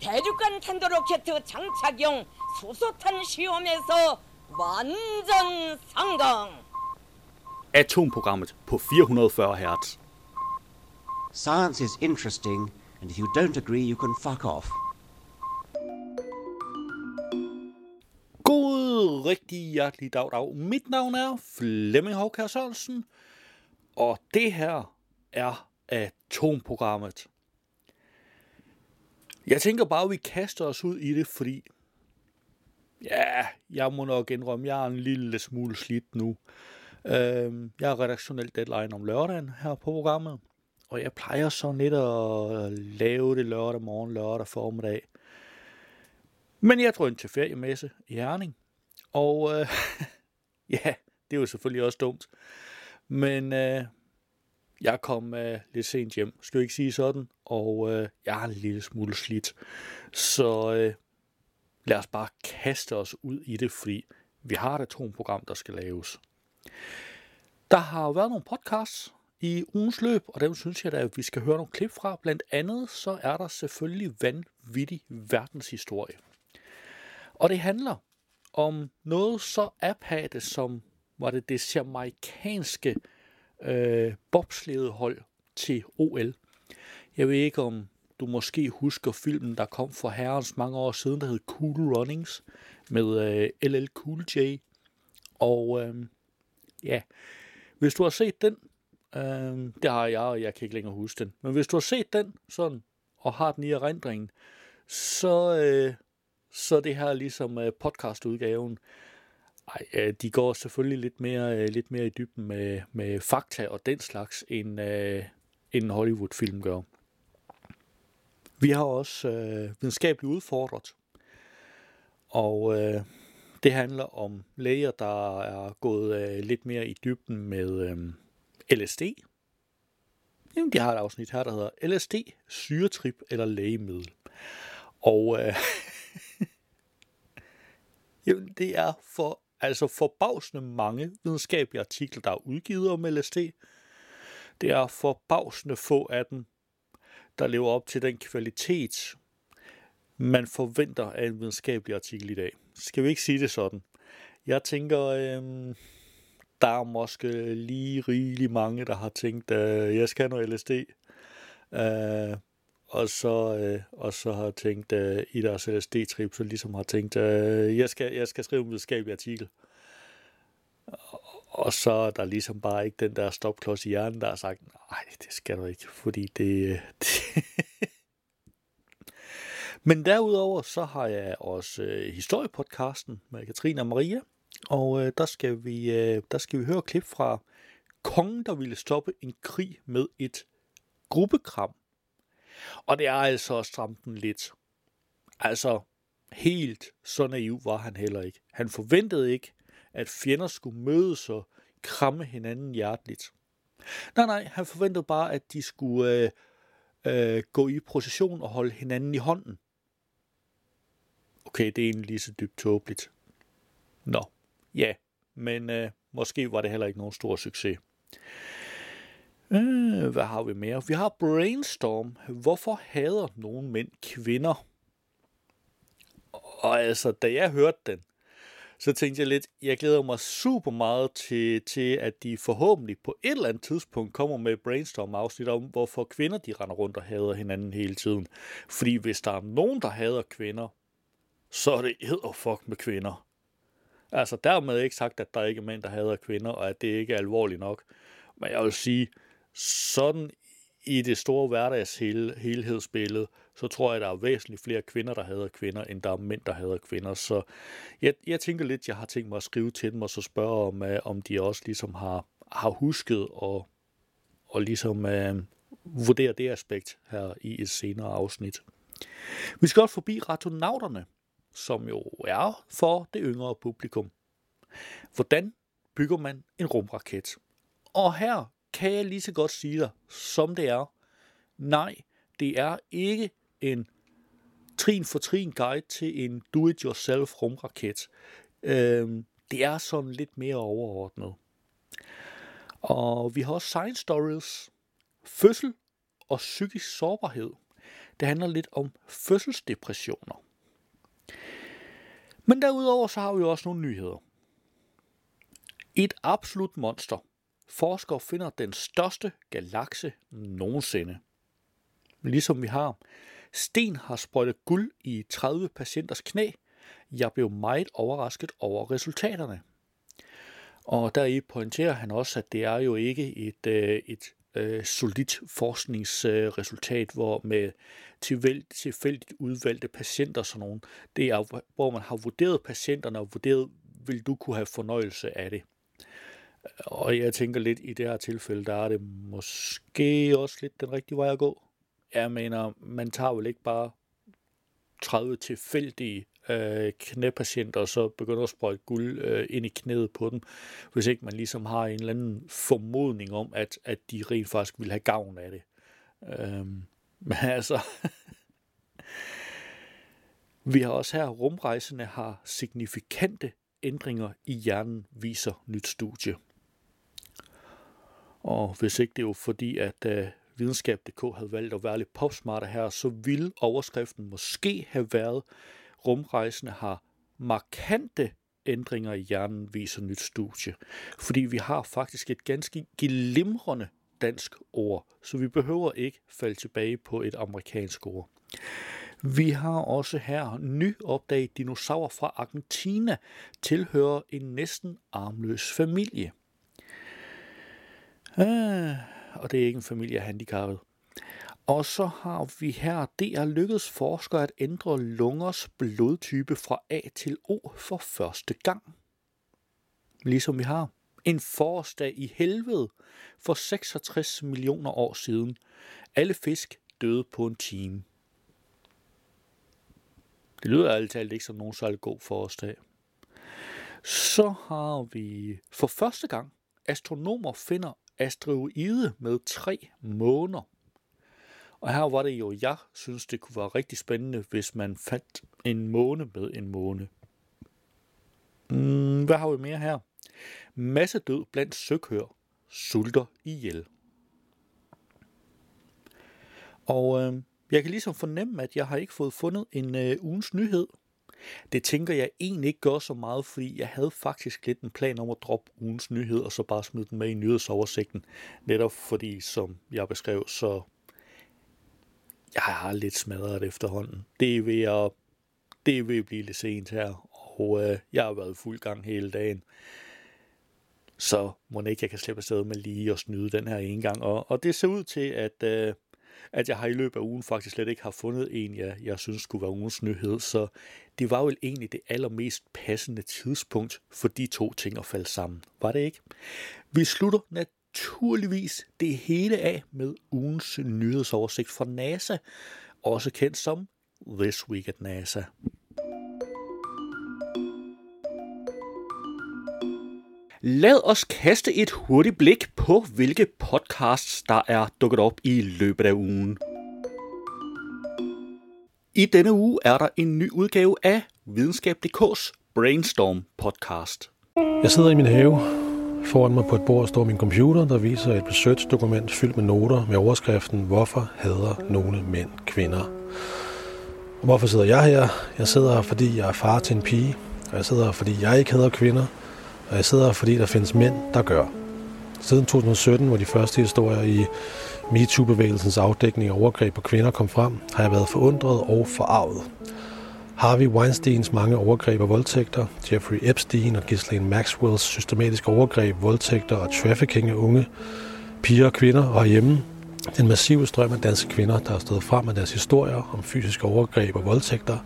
대륙간 탄도로켓 장착용 수소탄 시험에서 완전 성공. Atomprogrammet på 440 Hz. Science is interesting, and if you don't agree, you can fuck off. God, rigtig hjertelig dag, dag. Mit navn er Flemming Håkær Sørensen, og det her er Atomprogrammet. Jeg tænker bare, at vi kaster os ud i det, fordi ja, jeg må nok indrømme, at jeg er en lille smule slidt nu. Øh, jeg har redaktionelt deadline om lørdagen her på programmet, og jeg plejer så lidt at øh, lave det lørdag morgen, lørdag formiddag. Men jeg drønte til feriemesse i Herning, og øh, ja, det var selvfølgelig også dumt. Men øh, jeg kom øh, lidt sent hjem, skal jeg ikke sige sådan, og øh, jeg er en lille smule slidt. Så øh, lad os bare kaste os ud i det, fordi vi har et atomprogram, der skal laves. Der har jo været nogle podcasts i ugens løb, og dem synes jeg da, at vi skal høre nogle klip fra. Blandt andet så er der selvfølgelig vanvittig verdenshistorie. Og det handler om noget så apate som var det det jamaikanske øh, bobsledehold til OL. Jeg ved ikke, om du måske husker filmen, der kom for herrens mange år siden, der hed Cool Runnings, med øh, LL Cool J. Og øh, ja, hvis du har set den, øh, det har jeg, og jeg kan ikke længere huske den, men hvis du har set den sådan, og har den i erindringen, så, øh, så det her ligesom øh, podcastudgaven. Ej, øh, de går selvfølgelig lidt mere, øh, lidt mere i dybden med, med fakta og den slags, end, øh, end en Hollywood-film gør. Vi har også øh, videnskabeligt udfordret, og øh, det handler om læger, der er gået øh, lidt mere i dybden med øh, LSD. Jamen, de har et afsnit her, der hedder LSD, syretrip eller lægemiddel. Og øh, jamen, det er for altså forbavsende mange videnskabelige artikler, der er udgivet om LSD. Det er forbavsende få af dem, der lever op til den kvalitet, man forventer af en videnskabelig artikel i dag. Skal vi ikke sige det sådan? Jeg tænker, øh, der er måske lige rigeligt mange, der har tænkt, at øh, jeg skal have noget LSD. Øh, og så, øh, og så har tænkt øh, i deres LSD-trip, så ligesom har tænkt, øh, jeg, skal, jeg skal skrive en videnskabelig artikel. Og så er der ligesom bare ikke den der stopklods i hjernen, der har sagt, nej, det skal du ikke, fordi det... det Men derudover så har jeg også øh, historiepodcasten med Katrine og Maria, og øh, der, skal vi, øh, der skal vi høre klip fra kongen, der ville stoppe en krig med et gruppekram. Og det er altså at stramme den lidt. Altså, helt så naiv var han heller ikke. Han forventede ikke, at fjender skulle mødes og kramme hinanden hjerteligt. Nej, nej, han forventede bare, at de skulle øh, øh, gå i procession og holde hinanden i hånden. Okay, det er egentlig lige så dybt tåbeligt. Nå, ja, men øh, måske var det heller ikke nogen stor succes. Øh, hvad har vi mere? Vi har Brainstorm. Hvorfor hader nogen mænd kvinder? Og altså, da jeg hørte den, så tænkte jeg lidt, jeg glæder mig super meget til, til at de forhåbentlig på et eller andet tidspunkt kommer med brainstorm-afsnit om, hvorfor kvinder de render rundt og hader hinanden hele tiden. Fordi hvis der er nogen, der hader kvinder, så er det og fuck med kvinder. Altså dermed ikke sagt, at der ikke er mænd, der hader kvinder, og at det ikke er alvorligt nok. Men jeg vil sige, sådan i det store hverdags helhedsbillede, så tror jeg, at der er væsentligt flere kvinder, der hader kvinder, end der er mænd, der hader kvinder. Så jeg, jeg tænker lidt, jeg har tænkt mig at skrive til dem og så spørge, om, øh, om de også ligesom har, har husket og, og ligesom uh, vurdere det aspekt her i et senere afsnit. Vi skal også forbi retonauterne, som jo er for det yngre publikum. Hvordan bygger man en rumraket? Og her kan jeg lige så godt sige dig, som det er. Nej, det er ikke en trin for trin guide til en do-it-yourself rumraket. Øhm, det er sådan lidt mere overordnet. Og vi har også science stories, fødsel og psykisk sårbarhed. Det handler lidt om fødselsdepressioner. Men derudover så har vi også nogle nyheder. Et absolut monster. Forskere finder den største galakse nogensinde. Ligesom vi har. Sten har sprøjtet guld i 30 patienters knæ. Jeg blev meget overrasket over resultaterne. Og deri pointerer han også, at det er jo ikke et, øh, et øh, solidt forskningsresultat, hvor med tilfældigt udvalgte patienter sådan nogen. Det er, hvor man har vurderet patienterne og vurderet, vil du kunne have fornøjelse af det. Og jeg tænker lidt, i det her tilfælde, der er det måske også lidt den rigtige vej at gå. Jeg mener, man tager vel ikke bare 30 tilfældige øh, knæpatienter, og så begynder at sprøjte guld øh, ind i knæet på dem, hvis ikke man ligesom har en eller anden formodning om, at, at de rent faktisk vil have gavn af det. Øh, men altså, vi har også her, rumrejsende har signifikante ændringer i hjernen, viser nyt studie. Og hvis ikke det er jo fordi, at øh, videnskab.dk havde valgt at være lidt popsmarte her, så ville overskriften måske have været, rumrejsende har markante ændringer i hjernen, viser nyt studie. Fordi vi har faktisk et ganske glimrende dansk ord, så vi behøver ikke falde tilbage på et amerikansk ord. Vi har også her nyopdaget dinosaurer fra Argentina tilhører en næsten armløs familie. Ah, og det er ikke en familie af handicappet. Og så har vi her, det er lykkedes forskere at ændre lungers blodtype fra A til O for første gang. Ligesom vi har en forårsdag i helvede for 66 millioner år siden. Alle fisk døde på en time. Det lyder alt talt ikke som nogen særlig god forårsdag. Så har vi for første gang astronomer finder asteroide med tre måner. Og her var det jo, jeg synes, det kunne være rigtig spændende, hvis man fandt en måne med en måne. Mm, hvad har vi mere her? Masse død blandt søkør. Sulter ihjel. Og øh, jeg kan ligesom fornemme, at jeg har ikke fået fundet en øh, ugens nyhed. Det tænker jeg egentlig ikke gør så meget, fordi jeg havde faktisk lidt en plan om at droppe ugens nyhed, og så bare smide den med i nyhedsoversigten. Netop fordi, som jeg beskrev, så jeg har lidt smadret efterhånden. Det er ved at, det er ved at blive lidt sent her, og øh, jeg har været fuld gang hele dagen. Så må ikke, jeg kan slippe afsted med lige at snyde den her en gang. Og, og det ser ud til, at, øh, at jeg har i løbet af ugen faktisk slet ikke har fundet en, jeg, jeg synes skulle være ugens nyhed. Så det var vel egentlig det allermest passende tidspunkt for de to ting at falde sammen. Var det ikke? Vi slutter naturligvis det hele af med ugens nyhedsoversigt fra NASA, også kendt som This Week at NASA. Lad os kaste et hurtigt blik på, hvilke podcasts, der er dukket op i løbet af ugen. I denne uge er der en ny udgave af Videnskab.dk's Brainstorm podcast. Jeg sidder i min have. Foran mig på et bord står min computer, der viser et research-dokument fyldt med noter med overskriften Hvorfor hader nogle mænd kvinder? Og hvorfor sidder jeg her? Jeg sidder her, fordi jeg er far til en pige. Og jeg sidder her, fordi jeg ikke hader kvinder. Og jeg sidder her, fordi der findes mænd, der gør. Siden 2017, hvor de første historier i MeToo-bevægelsens afdækning af overgreb på kvinder kom frem, har jeg været forundret og forarvet. Harvey Weinsteins mange overgreb og voldtægter, Jeffrey Epstein og Ghislaine Maxwells systematiske overgreb, voldtægter og trafficking af unge piger og kvinder og hjemme, den massive strøm af danske kvinder, der har stået frem med deres historier om fysiske overgreb og voldtægter,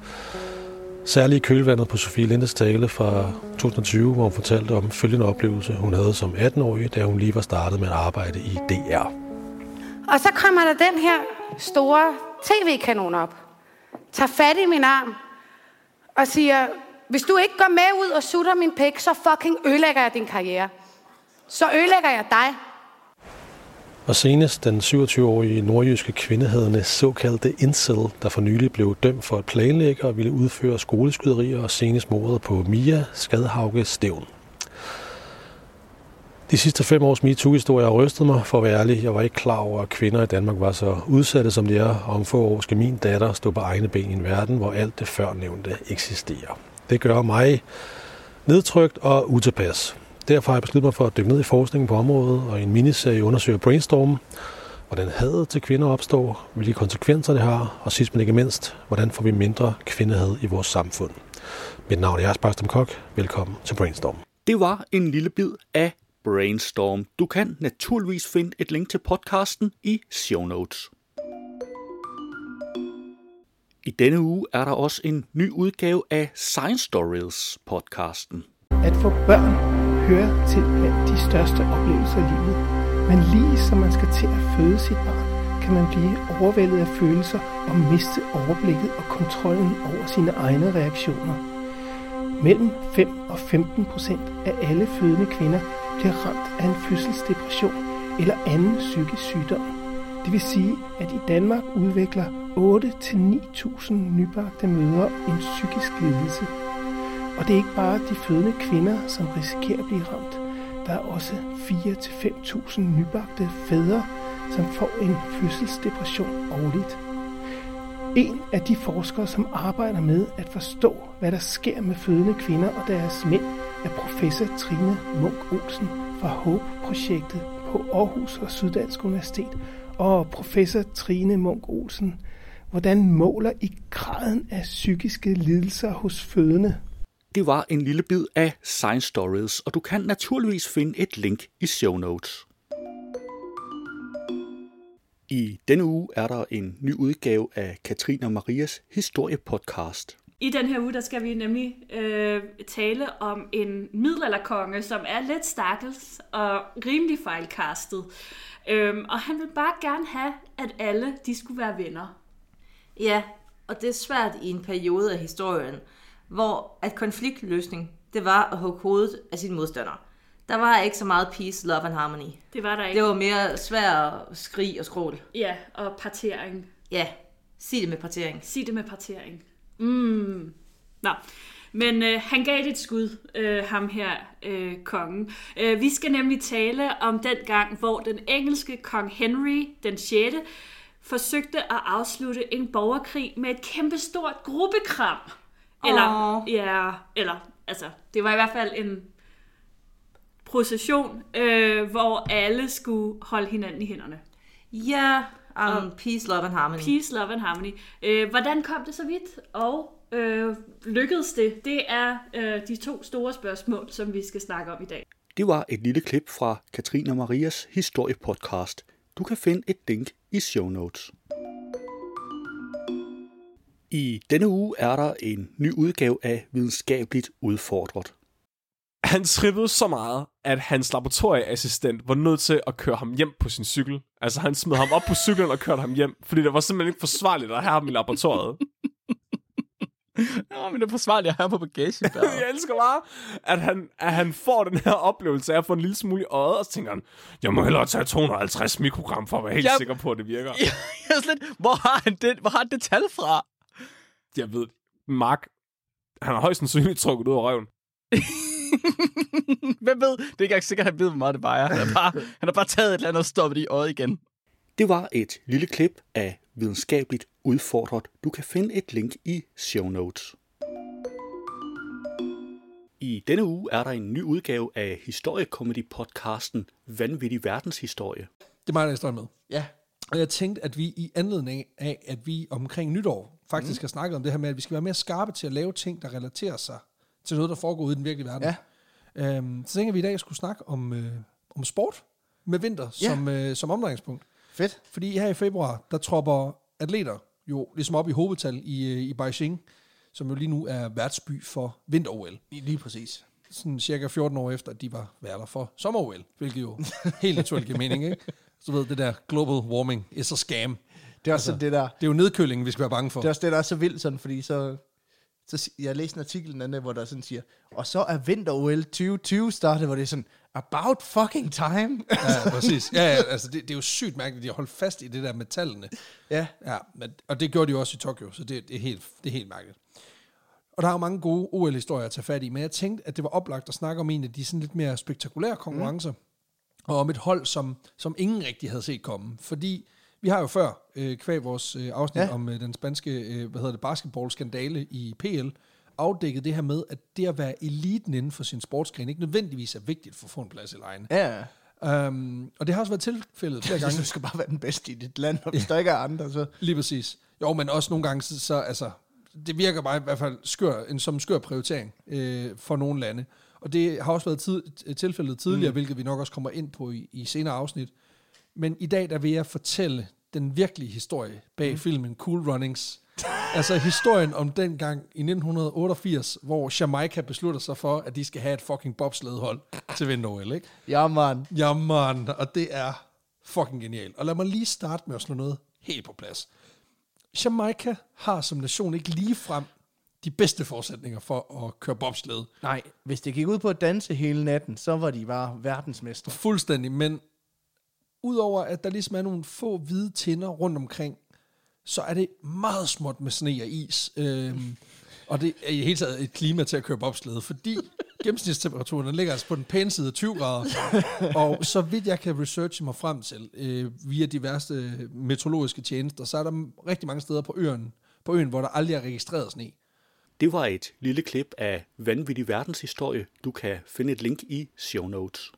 Særligt i kølvandet på Sofie Lindes tale fra 2020, hvor hun fortalte om følgende oplevelse, hun havde som 18-årig, da hun lige var startet med at arbejde i DR. Og så kommer der den her store tv-kanon op, tager fat i min arm og siger, hvis du ikke går med ud og sutter min pik, så fucking ødelægger jeg din karriere. Så ødelægger jeg dig. Og senest den 27-årige nordjyske kvindehedende såkaldte incel, der for nylig blev dømt for at planlægge og ville udføre skoleskyderier og senest mordet på Mia Skadhauge Stævn. De sidste fem års MeToo-historie har rystet mig, for at være ærlig. Jeg var ikke klar over, at kvinder i Danmark var så udsatte, som de er. Og om få år skal min datter stå på egne ben i en verden, hvor alt det førnævnte eksisterer. Det gør mig nedtrykt og utilpas. Derfor har jeg besluttet mig for at dykke ned i forskningen på området, og i en miniserie undersøger Brainstorm, hvordan hadet til kvinder opstår, hvilke konsekvenser det har, og sidst men ikke mindst, hvordan får vi mindre kvindehad i vores samfund. Mit navn er Jens Barstam Kok. Velkommen til Brainstorm. Det var en lille bid af Brainstorm. Du kan naturligvis finde et link til podcasten i show notes. I denne uge er der også en ny udgave af Science Stories podcasten. At få børn hører til blandt de største oplevelser i livet. Men lige som man skal til at føde sit barn, kan man blive overvældet af følelser og miste overblikket og kontrollen over sine egne reaktioner. Mellem 5 og 15 procent af alle fødende kvinder bliver ramt af en fødselsdepression eller anden psykisk sygdom. Det vil sige, at i Danmark udvikler 8-9.000 nybagte mødre en psykisk lidelse. Og det er ikke bare de fødende kvinder, som risikerer at blive ramt. Der er også 4-5.000 nybagte fædre, som får en fødselsdepression årligt. En af de forskere, som arbejder med at forstå, hvad der sker med fødende kvinder og deres mænd, er professor Trine Munk Olsen fra HOPE-projektet på Aarhus og Syddansk Universitet. Og professor Trine Munk Olsen, hvordan måler I graden af psykiske lidelser hos fødende? Det var en lille bid af Science Stories, og du kan naturligvis finde et link i show notes. I denne uge er der en ny udgave af Katrine og Marias historiepodcast. I den her uge, der skal vi nemlig øh, tale om en middelalderkonge, som er lidt stakkels og rimelig fejlkastet. Øhm, og han vil bare gerne have, at alle de skulle være venner. Ja, og det er svært i en periode af historien, hvor at konfliktløsning, det var at hugge hovedet af sine modstandere. Der var ikke så meget peace, love and harmony. Det var der ikke. Det var mere svært skrig og skrål. Ja, og partering. Ja, sig det med partering. Sig det med partering. Mm. Nå. Men øh, han gav det et skud, øh, ham her, øh, kongen. Øh, vi skal nemlig tale om den gang, hvor den engelske kong Henry den 6. forsøgte at afslutte en borgerkrig med et kæmpestort gruppekram. Eller, Åh. ja, eller, altså, det var i hvert fald en procession, øh, hvor alle skulle holde hinanden i hænderne. Ja, um, peace, love and harmony. Peace, love and harmony. Øh, hvordan kom det så vidt, og øh, lykkedes det? Det er øh, de to store spørgsmål, som vi skal snakke om i dag. Det var et lille klip fra Katrine og Marias historiepodcast. Du kan finde et link i show notes. I denne uge er der en ny udgave af Videnskabeligt Udfordret. Han trippede så meget, at hans laboratorieassistent var nødt til at køre ham hjem på sin cykel. Altså han smed ham op på cyklen og kørte ham hjem, fordi det var simpelthen ikke forsvarligt at have ham i laboratoriet. Nå, men det er forsvarligt at have på bagagebæret. Jeg elsker bare, at han, at han får den her oplevelse af at få en lille smule i øjet, og så tænker han, jeg må hellere tage 250 mikrogram for at være helt Jeg- sikker på, at det virker. jeg er lidt, hvor har han det, hvor har han det tal fra? Jeg ved, Mark, han har højst sandsynligt trukket ud af røven. Hvem ved? Det er ikke engang sikkert, at han ved, hvor meget det vejer. Han har bare, han har bare taget et eller andet og stoppet i øjet igen. Det var et lille klip af Videnskabeligt Udfordret. Du kan finde et link i show notes. I denne uge er der en ny udgave af historiekomedy-podcasten Vanvittig Verdenshistorie. Det er mig, der er historien med. Ja. Og jeg tænkte, at vi i anledning af, at vi omkring nytår faktisk mm. har snakket om det her med, at vi skal være mere skarpe til at lave ting, der relaterer sig til noget, der foregår ude i den virkelige verden. Ja. Øhm, så tænker vi i dag skulle snakke om, øh, om sport med vinter Ja. som, øh, som omdrejningspunkt. Fedt. Fordi her i februar, der tropper atleter jo ligesom op i hovedtal i, øh, i Beijing, som jo lige nu er værtsby for vinter-OL. Lige præcis. Sådan cirka 14 år efter, at de var værter for sommer-OL, hvilket jo helt naturligt giver mening, ikke? Så ved, det der global warming is a scam. Det er også altså, det der, Det er jo nedkølingen, vi skal være bange for. det er også det, der er så vildt sådan, fordi så, så jeg læste en artikel den anden, dag, hvor der sådan siger, og så er vinter-OL 2020 startet, hvor det er sådan, about fucking time. Ja, præcis. Ja, ja altså det, det er jo sygt mærkeligt, at de har holdt fast i det der med tallene. ja, Ja, men, og det gjorde de jo også i Tokyo, så det, det, er, helt, det er helt mærkeligt. Og der er jo mange gode OL-historier at tage fat i, men jeg tænkte, at det var oplagt at snakke om en af de sådan lidt mere spektakulære konkurrencer. Mm. og om et hold, som, som ingen rigtig havde set komme. Fordi vi har jo før, øh, kvæg vores øh, afsnit Ja. ja. om øh, den spanske øh, hvad hedder det, basketballskandale i PL, afdækket det her med, at det at være eliten inden for sin sportsgren ikke nødvendigvis er vigtigt for at få en plads i lejen. Ja. Um, og det har også været tilfældet flere gange. Du skal bare være den bedste i dit land, og hvis der ikke er andre, så... Lige præcis. Jo, men også nogle gange, så, så altså, det virker bare i hvert fald skør, en, som en skør prioritering øh, for nogle lande. Og det har også været tid, tilfældet tidligere, mm. hvilket vi nok også kommer ind på i, i senere afsnit. Men i dag, der vil jeg fortælle den virkelige historie bag mm. filmen Cool Runnings. altså historien om den gang i 1988, hvor Jamaica beslutter sig for, at de skal have et fucking bobsledhold til vinter ikke? Ja, man. Ja, man. Og det er fucking genialt. Og lad mig lige starte med at slå noget helt på plads. Jamaica har som nation ikke lige frem de bedste forudsætninger for at køre bobsled. Nej, hvis det gik ud på at danse hele natten, så var de bare verdensmestre. Fuldstændig, men udover at der ligesom er nogle få hvide tinder rundt omkring, så er det meget småt med sne og is. Øhm, og det er i hele taget et klima til at køre bobslede, fordi gennemsnitstemperaturen den ligger altså på den pæne side af 20 grader. og så vidt jeg kan researche mig frem til, øh, via diverse øh, meteorologiske tjenester, så er der rigtig mange steder på øen, på øen, hvor der aldrig er registreret sne. Det var et lille klip af vanvittig verdenshistorie. Du kan finde et link i show notes.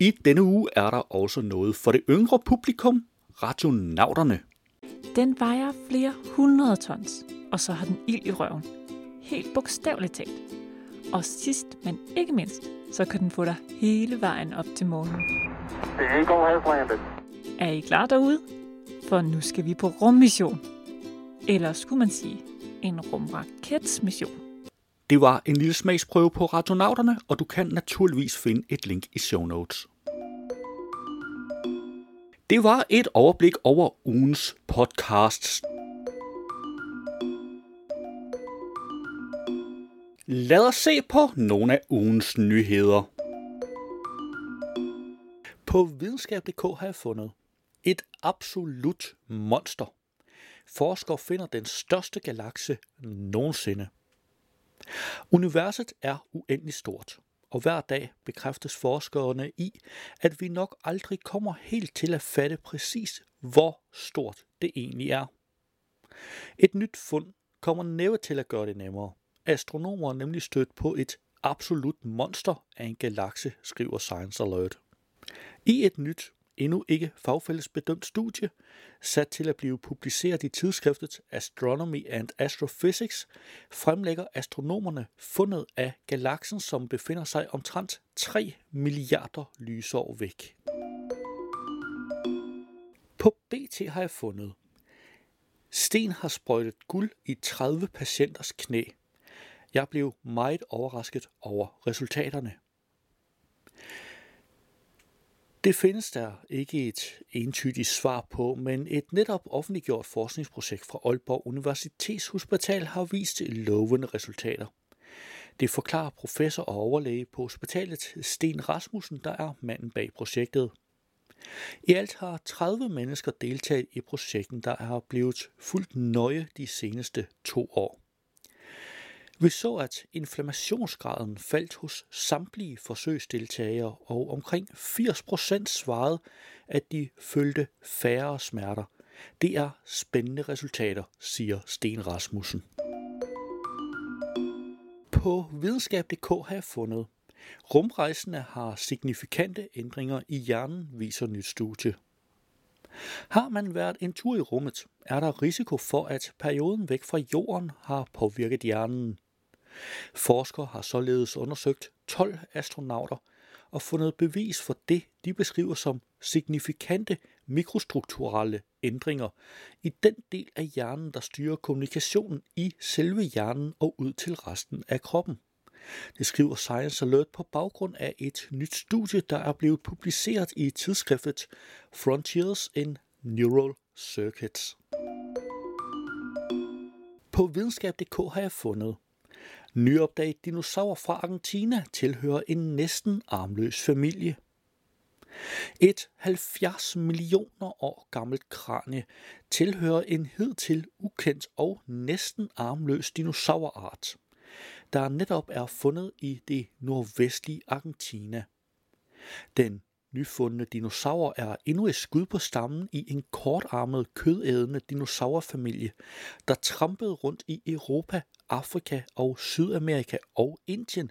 I denne uge er der også noget for det yngre publikum, radionauterne. Den vejer flere hundrede tons, og så har den ild i røven. Helt bogstaveligt talt. Og sidst, men ikke mindst, så kan den få dig hele vejen op til månen. Er I klar derude? For nu skal vi på rummission. Eller skulle man sige, en rumraketsmission. Det var en lille smagsprøve på radionauterne, og du kan naturligvis finde et link i show notes. Det var et overblik over ugens podcasts. Lad os se på nogle af ugens nyheder. På videnskab.dk har jeg fundet et absolut monster. Forskere finder den største galakse nogensinde. Universet er uendeligt stort, og hver dag bekræftes forskerne i, at vi nok aldrig kommer helt til at fatte præcis, hvor stort det egentlig er. Et nyt fund kommer næppe til at gøre det nemmere. Astronomer er nemlig stødt på et absolut monster af en galakse, skriver Science Alert. I et nyt, endnu ikke fagfællesbedømt studie, sat til at blive publiceret i tidsskriftet Astronomy and Astrophysics, fremlægger astronomerne fundet af galaksen, som befinder sig omtrent 3 milliarder lysår væk. På BT har jeg fundet, Sten har sprøjtet guld i 30 patienters knæ. Jeg blev meget overrasket over resultaterne. Det findes der ikke et entydigt svar på, men et netop offentliggjort forskningsprojekt fra Aalborg Universitetshospital har vist lovende resultater. Det forklarer professor og overlæge på hospitalet Sten Rasmussen, der er manden bag projektet. I alt har 30 mennesker deltaget i projekten, der er blevet fuldt nøje de seneste to år. Vi så, at inflammationsgraden faldt hos samtlige forsøgsdeltagere, og omkring 80% svarede, at de følte færre smerter. Det er spændende resultater, siger Sten Rasmussen. På videnskab.dk har jeg fundet, rumrejsende har signifikante ændringer i hjernen, viser nyt studie. Har man været en tur i rummet, er der risiko for, at perioden væk fra jorden har påvirket hjernen. Forskere har således undersøgt 12 astronauter og fundet bevis for det, de beskriver som signifikante mikrostrukturelle ændringer i den del af hjernen, der styrer kommunikationen i selve hjernen og ud til resten af kroppen. Det skriver Science Alert på baggrund af et nyt studie, der er blevet publiceret i tidsskriftet Frontiers in Neural Circuits. På videnskab.dk har jeg fundet, Nyopdaget dinosaurer fra Argentina tilhører en næsten armløs familie. Et 70 millioner år gammelt kranie tilhører en hidtil ukendt og næsten armløs dinosaurart, der netop er fundet i det nordvestlige Argentina – Den nyfundne dinosaurer er endnu et skud på stammen i en kortarmet, kødædende dinosaurfamilie, der trampede rundt i Europa, Afrika og Sydamerika og Indien,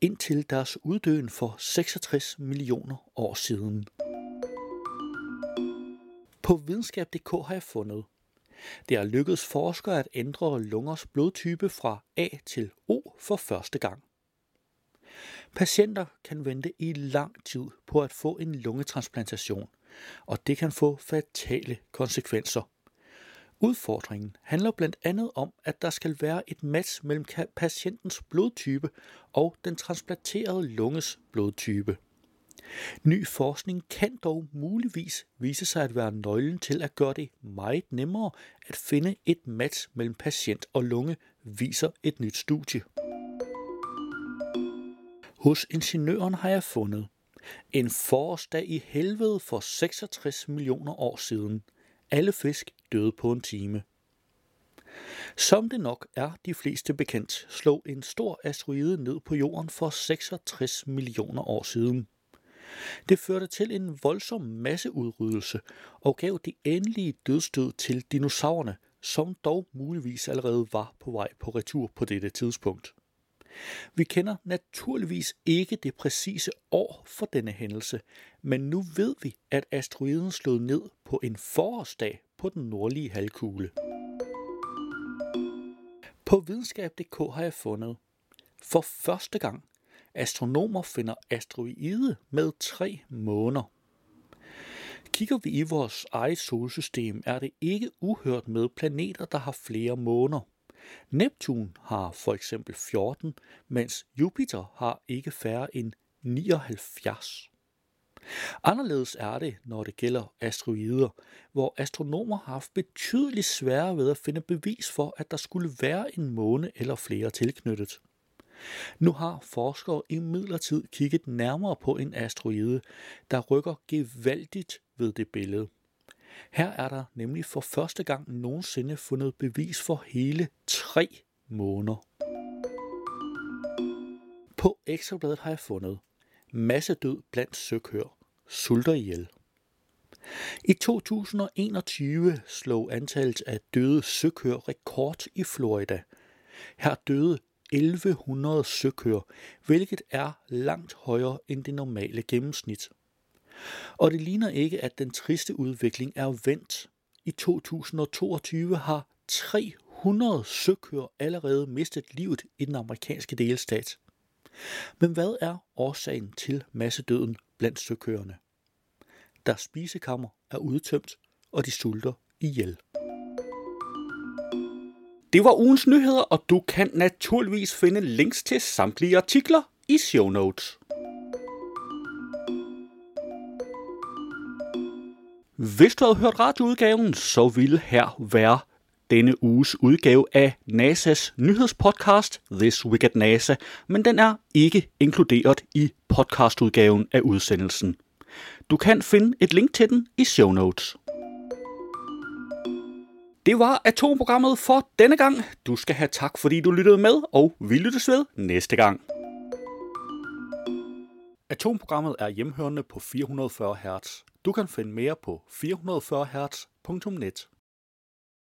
indtil deres uddøen for 66 millioner år siden. På videnskab.dk har jeg fundet, det er lykkedes forskere at ændre lungers blodtype fra A til O for første gang. Patienter kan vente i lang tid på at få en lungetransplantation, og det kan få fatale konsekvenser. Udfordringen handler blandt andet om, at der skal være et match mellem patientens blodtype og den transplanterede lunges blodtype. Ny forskning kan dog muligvis vise sig at være nøglen til at gøre det meget nemmere at finde et match mellem patient og lunge, viser et nyt studie. Hos ingeniøren har jeg fundet en forårsdag i helvede for 66 millioner år siden. Alle fisk døde på en time. Som det nok er de fleste bekendt, slog en stor asteroide ned på jorden for 66 millioner år siden. Det førte til en voldsom masseudryddelse og gav det endelige dødstød til dinosaurerne, som dog muligvis allerede var på vej på retur på dette tidspunkt. Vi kender naturligvis ikke det præcise år for denne hændelse, men nu ved vi, at asteroiden slog ned på en forårsdag på den nordlige halvkugle. På videnskab.dk har jeg fundet, for første gang, astronomer finder asteroide med tre måner. Kigger vi i vores eget solsystem, er det ikke uhørt med planeter, der har flere måner. Neptun har for eksempel 14, mens Jupiter har ikke færre end 79. Anderledes er det, når det gælder asteroider, hvor astronomer har haft betydeligt sværere ved at finde bevis for, at der skulle være en måne eller flere tilknyttet. Nu har forskere i midlertid kigget nærmere på en asteroide, der rykker gevaldigt ved det billede. Her er der nemlig for første gang nogensinde fundet bevis for hele tre måneder. På ekstrabladet har jeg fundet massedød blandt søkør, sulter ihjel. I 2021 slog antallet af døde søkør rekord i Florida. Her døde 1100 søkør, hvilket er langt højere end det normale gennemsnit. Og det ligner ikke, at den triste udvikling er vendt. I 2022 har 300 søkør allerede mistet livet i den amerikanske delstat. Men hvad er årsagen til massedøden blandt søkørerne? Deres spisekammer er udtømt, og de sulter ihjel. Det var ugens nyheder, og du kan naturligvis finde links til samtlige artikler i show notes. Hvis du havde hørt radioudgaven, så ville her være denne uges udgave af NASA's nyhedspodcast This Week at NASA, men den er ikke inkluderet i podcastudgaven af udsendelsen. Du kan finde et link til den i show notes. Det var atomprogrammet for denne gang. Du skal have tak, fordi du lyttede med, og vi lyttes ved næste gang. Atomprogrammet er hjemhørende på 440 Hz. Du kan finde mere på 440 Hz.net.